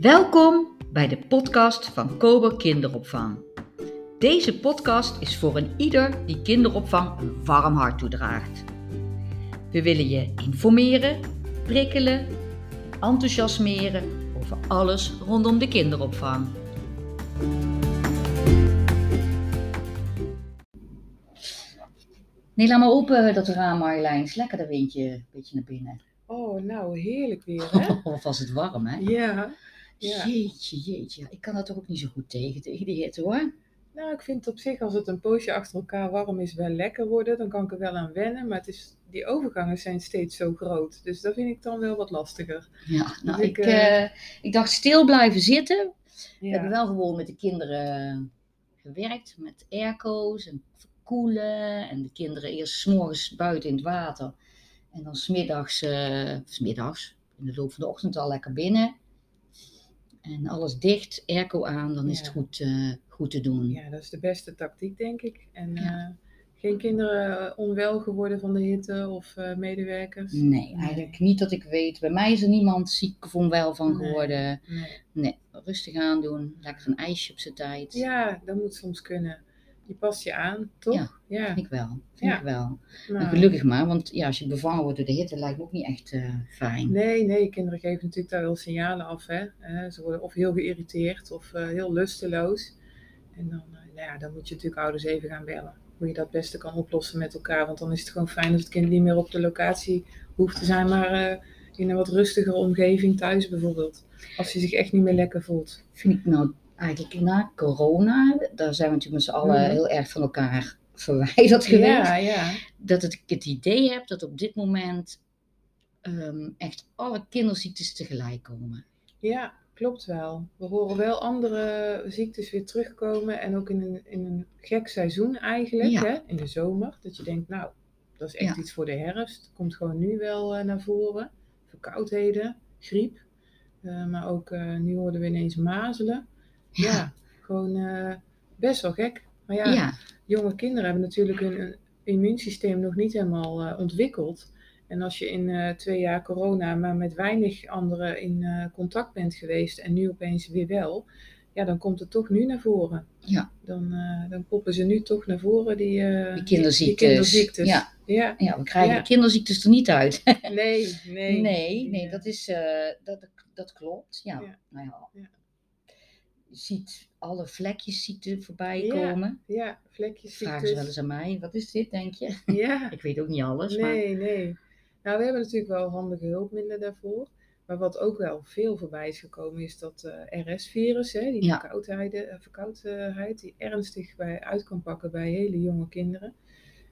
Welkom bij de podcast van Kober Kinderopvang. Deze podcast is voor een ieder die kinderopvang een warm hart toedraagt. We willen je informeren, prikkelen, enthousiasmeren over alles rondom de kinderopvang. Nee, laat maar open dat raam Marjolein. Is lekker dat windje een beetje naar binnen. Oh, nou, heerlijk weer, hè? Of was het warm, hè? Ja. Ja. Jeetje, jeetje. Ik kan dat toch ook niet zo goed tegen, tegen die hitte hoor. Nou, ik vind op zich, als het een poosje achter elkaar warm is, wel lekker worden. Dan kan ik er wel aan wennen. Maar het is, die overgangen zijn steeds zo groot. Dus dat vind ik dan wel wat lastiger. Ja, nou, Dus ik, ik, eh, eh, ik dacht stil blijven zitten. We hebben wel gewoon met de kinderen gewerkt, met airco's en verkoelen. En de kinderen eerst 's morgens buiten in het water. En dan smiddags, eh smiddags, in de loop van de ochtend al lekker binnen. En alles dicht, airco aan, dan is Ja. het goed, eh, goed te doen. ja, dat is de beste tactiek, denk ik. En Ja. eh, geen kinderen eh, onwel geworden van de hitte of medewerkers. Nee, eigenlijk niet dat ik weet. Bij mij is er niemand ziek of onwel van Nee. geworden. Nee. Nee, rustig aandoen. Lekker een ijsje op zijn tijd. Ja, dat moet soms kunnen. Je past je aan, toch? Ja. Ja. Vind ik wel. Vind Ja. ik wel. Gelukkig maar, want ja, als je bevangen wordt door de hitte, lijkt me ook niet echt eh, fijn. Nee, nee, kinderen geven natuurlijk daar wel signalen af. Hè? Eh, ze worden of heel geïrriteerd of eh, heel lusteloos. En dan, nou ja, dan moet je natuurlijk ouders even gaan bellen. Hoe je dat het beste kan oplossen met elkaar. Want dan is het gewoon fijn als het kind niet meer op de locatie hoeft te zijn, maar in een wat rustigere omgeving thuis bijvoorbeeld. Als hij zich echt niet meer lekker voelt. Vind ik nou eigenlijk na corona, daar zijn we natuurlijk met z'n allen Mhm. heel erg van elkaar verwijderd geweest. Ja, ja. Dat het, ik het idee heb dat op dit moment ehm, echt alle kinderziektes tegelijk komen. Ja, klopt wel. We horen wel andere ziektes weer terugkomen. En ook in een, in een gek seizoen eigenlijk, Ja. hè? in de zomer. Dat je denkt, nou, dat is echt iets voor de herfst. Komt gewoon nu wel eh, naar voren. Verkoudheden, griep. Eh, maar ook uh, nu hoorden we ineens mazelen. Ja, ja gewoon uh, best wel gek. Maar ja, ja, jonge kinderen hebben natuurlijk hun, immuunsysteem nog niet helemaal uh, ontwikkeld. En als je in uh, twee jaar corona maar met weinig anderen in contact bent geweest en nu opeens weer wel, ja, dan komt het toch nu naar voren. Ja. Dan, dan poppen ze nu toch naar voren, die, die kinderziektes. Die, kinderziektes. Ja. Ja. ja, we krijgen Ja. de kinderziektes er niet uit. nee, nee. nee, nee, Ja. dat, is, dat, dat klopt. Ja, Ja. nou ja. Ja. Ziet alle vlekjesziekten voorbij Ja. komen. Ja, vlekjes Vragen ze wel eens aan mij, wat is dit, denk je? Ja. Ik weet ook niet alles, maar... Nee, nee. Nou, we hebben natuurlijk wel handige hulpmiddelen daarvoor. Maar wat ook wel veel voorbij is gekomen, is dat eh, RS-virus, hè, die Ja. verkoudheid, eh, verkoudheid, die ernstig bij, uit kan pakken bij hele jonge kinderen.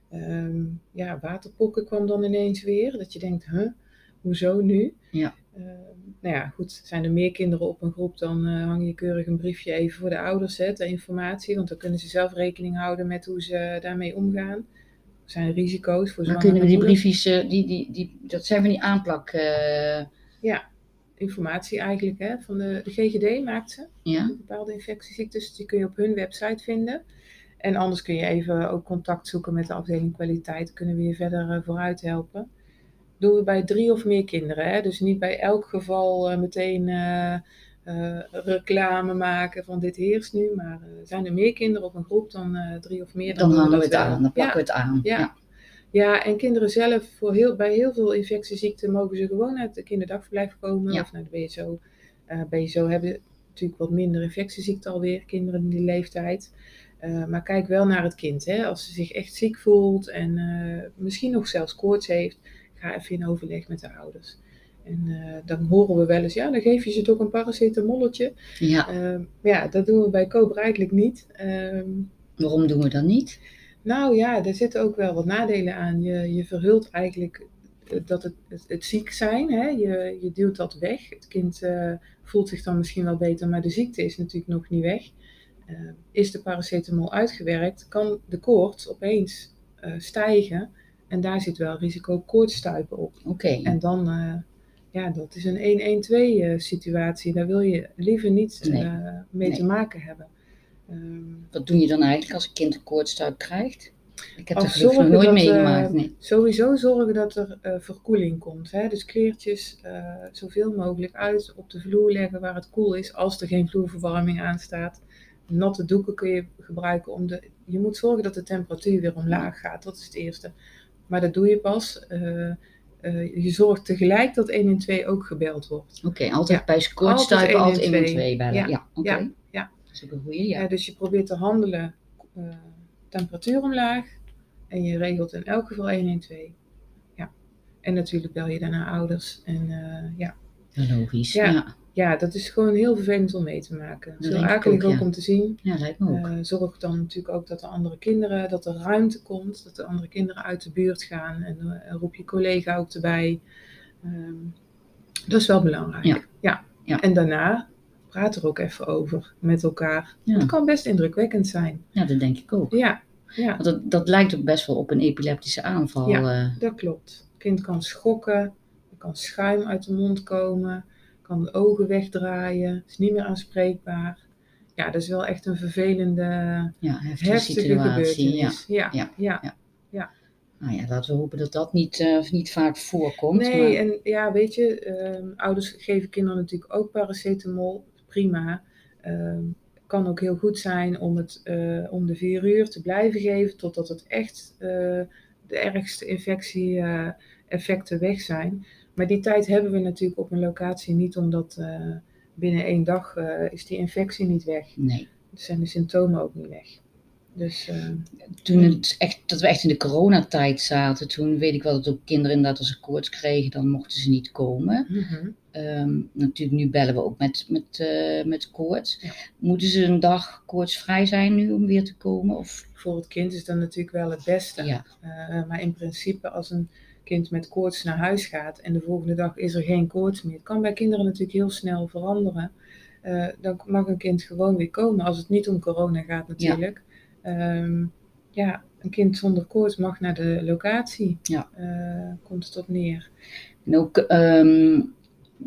Ehm, ja, waterpokken kwam dan ineens weer. Dat je denkt, huh, hoezo nu? Ja. Ehm, nou ja, goed, zijn er meer kinderen op een groep, dan eh, hang je keurig een briefje even voor de ouders, hè, ter informatie. Want dan kunnen ze zelf rekening houden met hoe ze daarmee omgaan. Er zijn risico's voor Dan zwangere kunnen we die moeders. briefjes, eh, die, die, die, dat zijn van die aanplak... eh, informatie eigenlijk hè, van de, de GGD maakt ze. ja? Bepaalde infectieziektes, die kun je op hun website vinden. En anders kun je even ook contact zoeken met de afdeling kwaliteit. Kunnen we je verder eh, vooruit helpen. Doen we bij drie of meer kinderen. Hè? Dus niet bij elk geval eh, meteen eh, eh, reclame maken van dit heerst nu. Maar zijn er meer kinderen op een groep dan drie of meer. Dan hangen we het wel. aan, dan pakken we het aan. Ja. Ja. Ja, en kinderen zelf, voor heel, bij heel veel infectieziekten mogen ze gewoon uit de kinderdagverblijf komen Ja. of naar de BSO. Eh BSO hebben natuurlijk wat minder infectieziekten alweer, kinderen in die leeftijd. Maar kijk wel naar het kind. Hè. Als ze zich echt ziek voelt en misschien nog zelfs koorts heeft, ga even in overleg met de ouders. En eh, dan horen we wel eens, ja, dan geef je ze toch een paracetamolletje. ja. Eh, maar ja, dat doen we bij Cobra eigenlijk niet. Ehm, Waarom doen we dat niet? nou ja, er zitten ook wel wat nadelen aan. Je, je verhult eigenlijk eh, dat het, het, het ziek zijn, hè? Je, je duwt dat weg. Het kind eh, voelt zich dan misschien wel beter, maar de ziekte is natuurlijk nog niet weg. Eh, is de paracetamol uitgewerkt, kan de koorts opeens stijgen. En daar zit wel risico koortsstuipen op. Oké. En dan, eh, ja, dat is een 1-1-2 eh, situatie. Daar wil je liever niet Nee. eh, mee Nee. te maken hebben. Ehm, Wat doe je dan eigenlijk als een kind een koortstuip krijgt? Ik heb er gelukkig nog nooit dat, meegemaakt. Nee. Sowieso zorgen dat er verkoeling komt. Hè? Dus kleertjes zoveel mogelijk uit op de vloer leggen waar het koel is, als er geen vloerverwarming aanstaat. Natte doeken kun je gebruiken om de. Je moet zorgen dat de temperatuur weer omlaag gaat. Dat is het eerste. Maar dat doe je pas. eh, eh, je zorgt tegelijk dat 112 ook gebeld wordt. Oké, altijd Ja. bij kortstuipen altijd 112 112 bellen. Ja, Ja, oké. ja, ja. Dat is ook een goeie, ja. Dus je probeert te handelen, eh, temperatuur omlaag. En je regelt in elk geval 112. Ja. En natuurlijk bel je daarna ouders. En ja. Ja, Logisch, Ja. Ja. dat is gewoon heel vervelend om mee te maken. Dat Zo akelig ook, ja. om te zien. Ja, lijkt me ook. Eh, zorg dan natuurlijk ook dat de andere kinderen, dat er ruimte komt, dat de andere kinderen uit de buurt gaan en eh, roep je collega ook erbij. Ehm, dat is wel belangrijk. Ja. Ja. Ja. En daarna praat er ook even over met elkaar. Ja. Het kan best indrukwekkend zijn. ja, dat denk ik ook. Ja, ja Want dat, dat lijkt ook best wel op een epileptische aanval. Ja. eh. dat klopt. Het kind kan schokken, er kan schuim uit de mond komen, kan de ogen wegdraaien, is niet meer aanspreekbaar. Ja, dat is wel echt een vervelende, ja, heftige, heftige situatie. Ja. gebeurtenis. Ja, Ja. ja. Nou ja, laten we hopen dat dat niet, eh, niet vaak voorkomt. Nee, maar- en ja, weet je, ehm, ouders geven kinderen natuurlijk ook paracetamol. Prima. Ehm, kan ook heel goed zijn om het eh, om de vier uur te blijven geven totdat het echt eh, de ergste infectie-effecten weg zijn. Maar die tijd hebben we natuurlijk op een locatie niet, omdat eh, binnen één dag eh, is die infectie niet weg. Nee. Dus zijn de symptomen ook niet weg. Dus eh, Toen het echt, dat we echt in de coronatijd zaten, toen weet ik wel dat ook kinderen inderdaad als ze koorts kregen, dan mochten ze niet komen. mhm. Ehm, natuurlijk, nu bellen we ook met, met, met koorts. Ja. Moeten ze een dag koortsvrij zijn nu om weer te komen? Of, voor het kind is dat natuurlijk wel het beste. ja, Uh, maar in principe, als een kind met koorts naar huis gaat en de volgende dag is er geen koorts meer, het kan bij kinderen natuurlijk heel snel veranderen. Uh, dan mag een kind gewoon weer komen als het niet om corona gaat, natuurlijk. Ja, um, ja een kind zonder koorts mag naar de locatie. Ja. Uh, komt het op neer. En ook, um,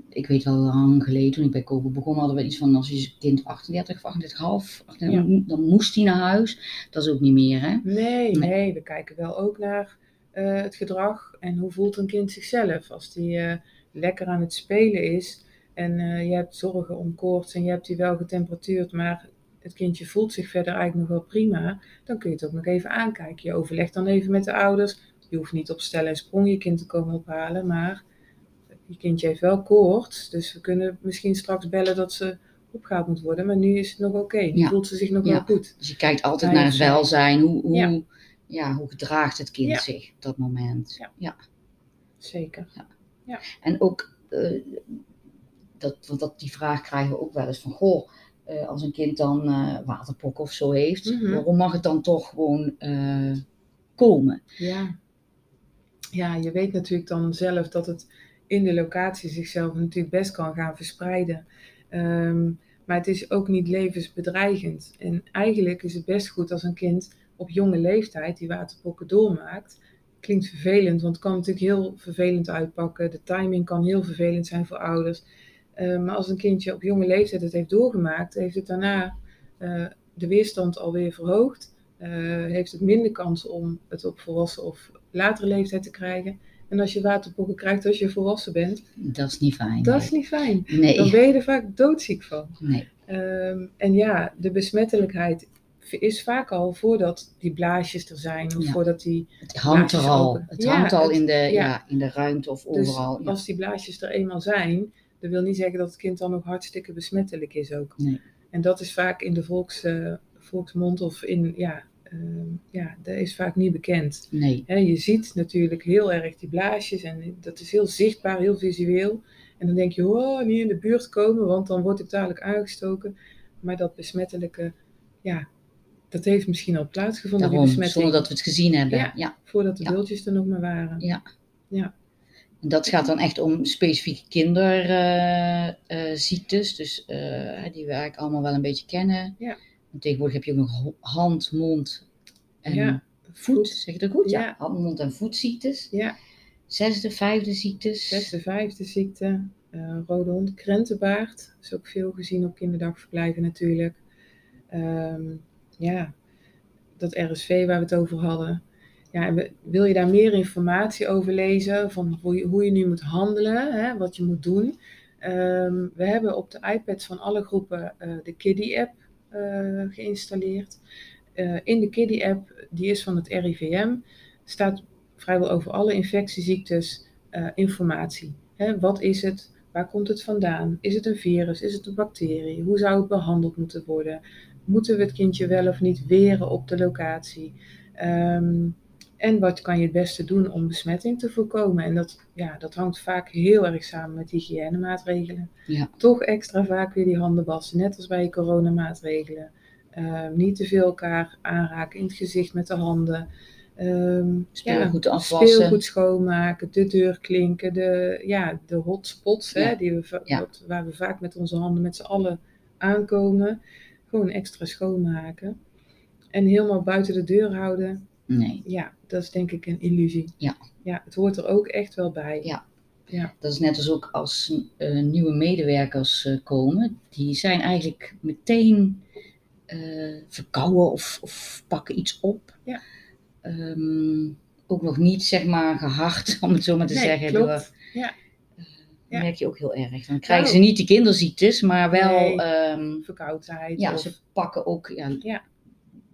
ik weet wel lang geleden, toen ik bij Kobe begon, hadden we iets van als je kind 38 of 38,5, 38, ja. dan moest hij naar huis. Dat is ook niet meer, hè? Nee, nee, nee we kijken wel ook naar uh, het gedrag en hoe voelt een kind zichzelf. Als die uh, lekker aan het spelen is en uh, je hebt zorgen om koorts en je hebt die wel getemperatuurd, maar het kindje voelt zich verder eigenlijk nog wel prima, dan kun je het ook nog even aankijken. Je overlegt dan even met de ouders. Je hoeft niet op stel en sprong je kind te komen ophalen, maar je kindje heeft wel koorts, dus we kunnen misschien straks bellen dat ze opgehaald moet worden, maar nu is het nog oké. Okay. Nu ja. voelt ze zich nog ja. wel goed. Dus je kijkt altijd naar het welzijn. Hoe, hoe, ja. Ja. hoe gedraagt het kind ja. zich op dat moment? Ja, ja. zeker. Ja. En ook, uh, dat, want dat, die vraag krijgen we ook wel eens van, goh, uh, als een kind dan uh, waterpok of zo heeft, Mhm. mm -hmm. waarom mag het dan toch gewoon komen? Ja. ja, je weet natuurlijk dan zelf dat het in de locatie zichzelf natuurlijk best kan gaan verspreiden. Um, maar het is ook niet levensbedreigend. En eigenlijk is het best goed als een kind op jonge leeftijd die waterpokken doormaakt. Klinkt vervelend, want het kan natuurlijk heel vervelend uitpakken. De timing kan heel vervelend zijn voor ouders. Uh, maar als een kindje op jonge leeftijd het heeft doorgemaakt, heeft het daarna uh, de weerstand alweer verhoogd. Uh, heeft het minder kans om het op volwassen of latere leeftijd te krijgen. En als je waterpokken krijgt als je volwassen bent. Dat is niet fijn. Dat is niet fijn. Nee. Dan ben je er vaak doodziek van. Nee. Um, en ja, de besmettelijkheid is vaak al voordat die blaasjes er zijn. Of ja. voordat die. Het hangt er al. Open. Het ja, hangt al het, in, de, ja. ja. in de ruimte of dus overal. Als die blaasjes er eenmaal zijn, dat wil niet zeggen dat het kind dan nog hartstikke besmettelijk is ook. Nee. En dat is vaak in de volks, uh, volksmond of in. Ja, uh, ja, dat is vaak niet bekend. Nee. He, je ziet natuurlijk heel erg die blaasjes en dat is heel zichtbaar, heel visueel. En dan denk je, oh, niet in de buurt komen, want dan word ik dadelijk aangestoken. Maar dat besmettelijke, ja, dat heeft misschien al plaatsgevonden. Daarom, die besmetting. zonder dat we het gezien hebben. Ja, ja. voordat de beeldjes er nog maar waren. Ja. ja. En dat gaat dan echt om specifieke kinderziektes, dus uh, die we eigenlijk allemaal wel een beetje kennen. Ja. En tegenwoordig heb je ook nog hand, mond en Ja, voet. voet. Zeg je dat goed? Ja. Hand, mond en voetziektes. Ja, Zesde, vijfde ziektes. zesde, vijfde ziekte, eh, rode hond, krentenbaard. is ook veel gezien op kinderdagverblijven natuurlijk. Ehm, ja, dat RSV waar we het over hadden. Ja, wil je daar meer informatie over lezen, van hoe je, hoe je nu moet handelen, hè, wat je moet doen? Ehm, we hebben op de iPads van alle groepen eh, de Kiddie-app eh, geïnstalleerd. Eh, in de Kiddie-app, die is van het RIVM, staat vrijwel over alle infectieziektes informatie. Hè, wat is het? Waar komt het vandaan? Is het een virus? Is het een bacterie? Hoe zou het behandeld moeten worden? Moeten we het kindje wel of niet weren op de locatie? Ehm, en wat kan je het beste doen om besmetting te voorkomen? En dat, ja, dat hangt vaak heel erg samen met hygiënemaatregelen. Ja. Toch extra vaak weer die handen wassen, net als bij coronamaatregelen. Ehm, niet te veel elkaar aanraken in het gezicht met de handen. Ehm, Speelgoed ja, afwassen. Speelgoed schoonmaken, de deur klinken, de, ja, de hotspots hè, die we, va- Ja. wat- waar we vaak met onze handen met z'n allen aankomen. Gewoon extra schoonmaken. En helemaal buiten de deur houden, Nee, ja, dat is denk ik een illusie. Ja. Ja, het hoort er ook echt wel bij. Ja. Ja, dat is net als ook als eh, nieuwe medewerkers eh, komen. Die zijn eigenlijk meteen eh, verkouden of, of pakken iets op. Ja. Ehm, ook nog niet, zeg maar, gehard, om het zo maar te nee, zeggen. klopt. door- Ja. Dat Ja. merk je ook heel erg. Dan krijgen ze niet de kinderziektes, maar wel, Nee. ehm, Verkoudheid ja, of ze pakken ook ja, Ja.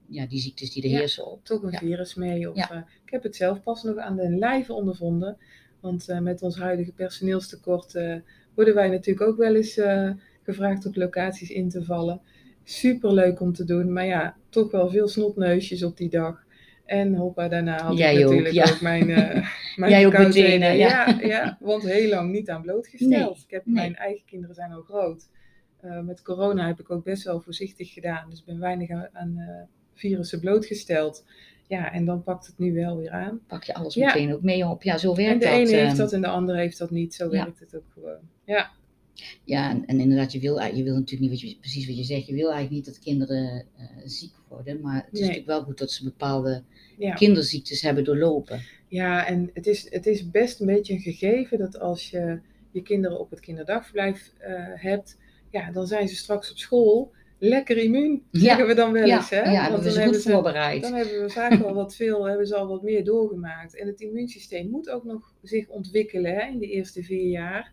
ja, die ziektes die er heersen op. toch een virus mee. Of, eh, ik heb het zelf pas nog aan de lijve ondervonden. Want eh, met ons huidige personeelstekort eh, worden wij natuurlijk ook wel eens eh, gevraagd op locaties in te vallen. Super leuk om te doen, maar ja, toch wel veel snotneusjes op die dag. En hoppa, daarna had Jij ik ook, natuurlijk ja. ook mijn, eh mijn Jij ook ja. ja. Ja, want heel lang niet aan blootgesteld. Nee, Ik heb, nee. Mijn eigen kinderen zijn al groot. Eh, met corona heb ik ook best wel voorzichtig gedaan. Dus ik ben weinig aan, aan eh, virussen blootgesteld. Ja, en dan pakt het nu wel weer aan. Pak je alles Ja. meteen ook mee op. Ja, zo werkt En de dat. ene heeft ehm. dat en de andere heeft dat niet. Zo werkt het ook gewoon. Ja, Ja, en, en inderdaad, je wil, je wil natuurlijk niet, wat je, precies wat je zegt, je wil eigenlijk niet dat kinderen eh, ziek worden. Maar het is Nee. natuurlijk wel goed dat ze bepaalde ja. kinderziektes hebben doorlopen. ja en het is, het is best een beetje een gegeven dat als je je kinderen op het kinderdagverblijf eh, hebt, ja, dan zijn ze straks op school lekker immuun, Ja. zeggen we dan wel Ja, eens. Hè? ja we dan goed voorbereid. Dan hebben we vaak wel wat veel, hebben ze al wat meer doorgemaakt. En het immuunsysteem moet ook nog zich ontwikkelen hè, in de eerste vier jaar.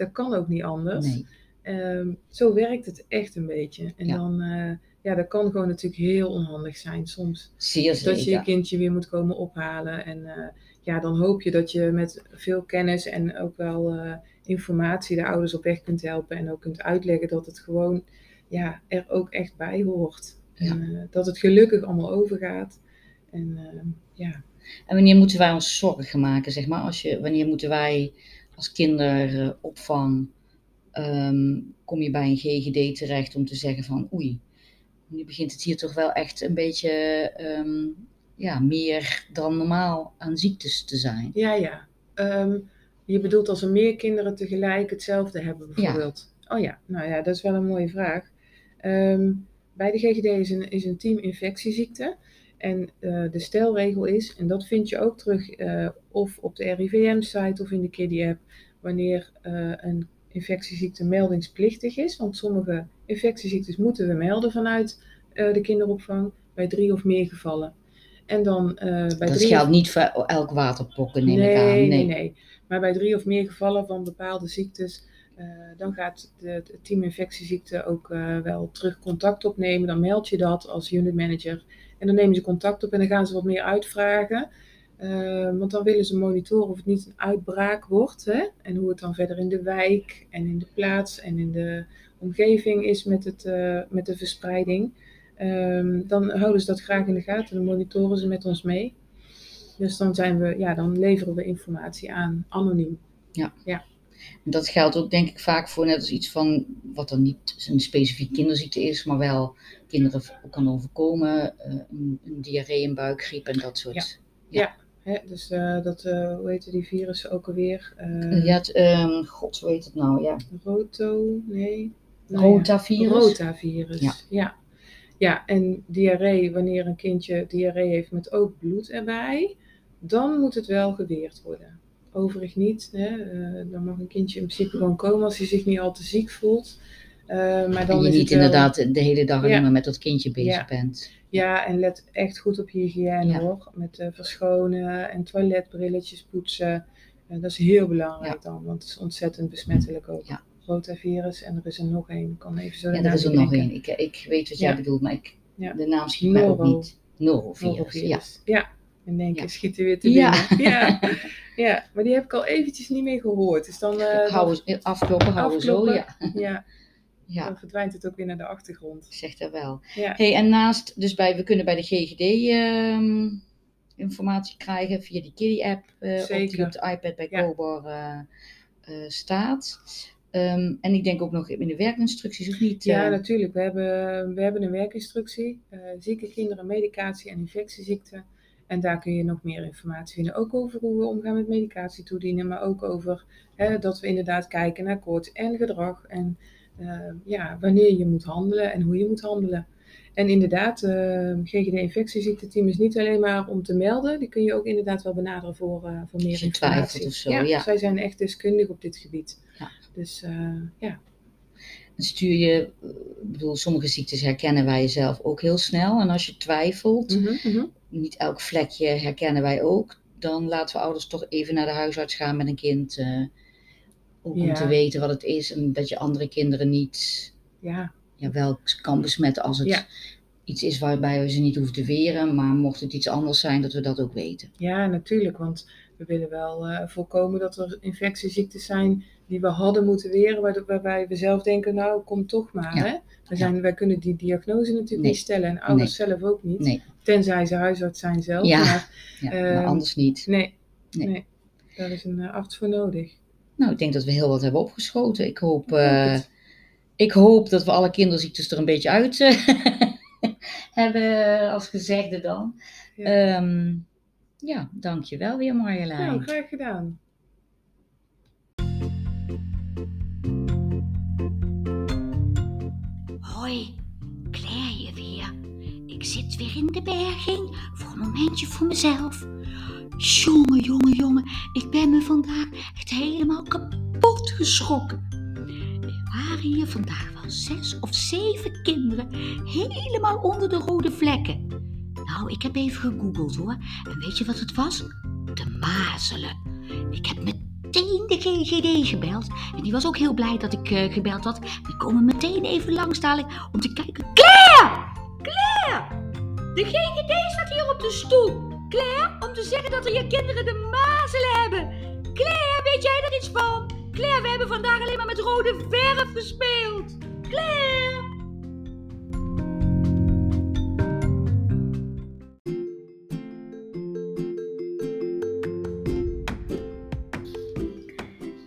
Dat kan ook niet anders. Nee, Ehm, zo werkt het echt een beetje. En Ja. dan, eh, ja, dat kan gewoon natuurlijk heel onhandig zijn soms. zeer zeker. Dat je je kindje weer moet komen ophalen. En eh, ja, dan hoop je dat je met veel kennis en ook wel eh, informatie de ouders op weg kunt helpen. En ook kunt uitleggen dat het gewoon ja, er ook echt bij hoort. Ja. En, dat het gelukkig allemaal overgaat. En eh, ja, En wanneer moeten wij ons zorgen maken, zeg maar? Als je, wanneer moeten wij als kinderopvang, ehm, kom je bij een GGD terecht om te zeggen van oei, nu begint het hier toch wel echt een beetje ehm, ja, meer dan normaal aan ziektes te zijn. ja. ja. Ehm, je bedoelt als er meer kinderen tegelijk hetzelfde hebben bijvoorbeeld? Oh ja, nou ja, dat is wel een mooie vraag. Bij de GGD is een, is een team infectieziekte. En eh, de stelregel is, en dat vind je ook terug eh, of op de RIVM-site of in de Kiddie-app, wanneer eh, een infectieziekte meldingsplichtig is. Want sommige infectieziektes moeten we melden vanuit de kinderopvang bij drie of meer gevallen. En dan bij Dat drie geldt of niet voor elk waterpokken, neem nee, ik aan. nee, Nee, nee. Maar bij drie of meer gevallen van bepaalde ziektes, dan gaat de, het team infectieziekte ook eh, wel terug contact opnemen. Dan meld je dat als unit manager. En dan nemen ze contact op en dan gaan ze wat meer uitvragen. Eh, want dan willen ze monitoren of het niet een uitbraak wordt. Hè? En hoe het dan verder in de wijk en in de plaats en in de omgeving is met, het, eh, met de verspreiding. Ehm, dan houden ze dat graag in de gaten en dan monitoren ze met ons mee. Dus dan, zijn we, ja, dan leveren we informatie aan, anoniem. En dat geldt ook denk ik vaak voor net als iets van wat dan niet een specifiek kinderziekte is, maar wel kinderen kan overkomen, eh, een, een diarree, een buikgriep en dat soort. Hè? Dus eh, dat, eh, hoe heette die virussen ook alweer? Eh, ja, het, ehm, god, hoe heet het nou? Ja, Roto, nee. Nou ja, rotavirus. Rotavirus. Ja. ja. Ja, en diarree, wanneer een kindje diarree heeft met ook bloed erbij, dan moet het wel geweerd worden. Overigens niet. Hè? eh, dan mag een kindje in principe gewoon komen als hij zich niet al te ziek voelt. Uh, maar dan en je is niet wel- inderdaad de hele dag alleen Ja. maar met dat kindje bezig Ja. bent. Ja, en let echt goed op hygiëne Ja. hoor. Met eh, verschonen en toiletbrilletjes poetsen. Eh, dat is heel belangrijk dan, want het is ontzettend besmettelijk ook. Ja. Rotavirus en er is er nog één. Ik kan even zo Ja, er is er nog één. Ik, ik weet wat Ja. jij bedoelt, maar ik, Ja. de naam schiet mij ook niet. Norovirus. Ja. Norovirus. Ja. in één keer Ja. schiet hij weer te Ja. binnen. Ja. Ja, maar die heb ik al eventjes niet meer gehoord. Dus dan, eh, dan- Houden, afkloppen, houden zo. Afkloppen. Ja. ja, ja, dan verdwijnt het ook weer naar de achtergrond. ik zeg dat wel. Ja, Hey, en naast, dus bij, we kunnen bij de GGD ehm, informatie krijgen via die Kiddie-app eh, op die op de iPad bij Ja. Cobor eh, eh, staat. Ehm, en ik denk ook nog in de werkinstructies, of niet? ja eh? natuurlijk. We hebben, we hebben een werkinstructie. eh, zieke kinderen, medicatie en infectieziekten. En daar kun je nog meer informatie vinden. Ook over hoe we omgaan met medicatie toedienen. Maar ook over hè, dat we inderdaad kijken naar koorts en gedrag. En eh, ja, wanneer je moet handelen en hoe je moet handelen. En inderdaad, eh GGD infectieziekteteam is niet alleen maar om te melden. Die kun je ook inderdaad wel benaderen voor, eh, voor meer informatie. of zo, ja. Zij zijn echt deskundig op dit gebied. Ja. Dus eh, ja. Dan stuur je, eh, ik bedoel, sommige ziektes herkennen wij zelf ook heel snel. En als je twijfelt, Mhm, mhm. Niet elk vlekje herkennen wij ook, dan laten we ouders toch even naar de huisarts gaan met een kind. ook om Ja. te weten wat het is en dat je andere kinderen niet ja. ja, wel kan besmetten als het Ja. iets is waarbij we ze niet hoeven te weren. Maar mocht het iets anders zijn, dat we dat ook weten. Ja, natuurlijk. Want we willen wel eh, voorkomen dat er infectieziektes zijn die we hadden moeten weren, waardoor- waarbij we zelf denken, nou, kom toch maar. Ja. Hè? We zijn, Wij kunnen die diagnose natuurlijk Nee. niet stellen en ouders zelf ook niet. Nee, Tenzij ze huisarts zijn zelf. Ja. Maar, Ehm, anders niet. nee, Nee. nee. daar is een eh, arts voor nodig. Nou, ik denk dat we heel wat hebben opgeschoten. Ik hoop, Ik hoop eh, het. ik hoop dat we alle kinderziektes er een beetje uit hebben als gezegde dan. Ja. Ehm, ja, dankjewel weer Marjolein. Nou, graag gedaan. Hoi, Claire hier weer. Ik zit weer in de berging voor een momentje voor mezelf. Jongen, jongen, jongen, ik ben me vandaag echt helemaal kapot geschrokken. Er waren hier vandaag wel zes of zeven kinderen helemaal onder de rode vlekken. Nou, ik heb even gegoogeld hoor. En weet je wat het was? De mazelen. Ik heb meteen de GGD gebeld. En die was ook heel blij dat ik eh, gebeld had. Die komen meteen even langs dadelijk om te kijken. Claire! Claire! De GGD staat hier op de stoel. Claire, om te zeggen dat er je kinderen de mazelen hebben. Claire, weet jij er iets van? Claire, we hebben vandaag alleen maar met rode verf gespeeld. Claire!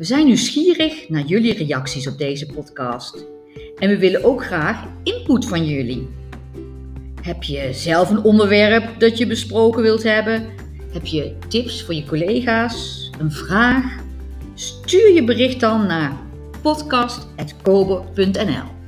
We zijn nieuwsgierig naar jullie reacties op deze podcast. En we willen ook graag input van jullie. Heb je zelf een onderwerp dat je besproken wilt hebben? Heb je tips voor je collega's? Een vraag? Stuur je bericht dan naar podcast.kober.nl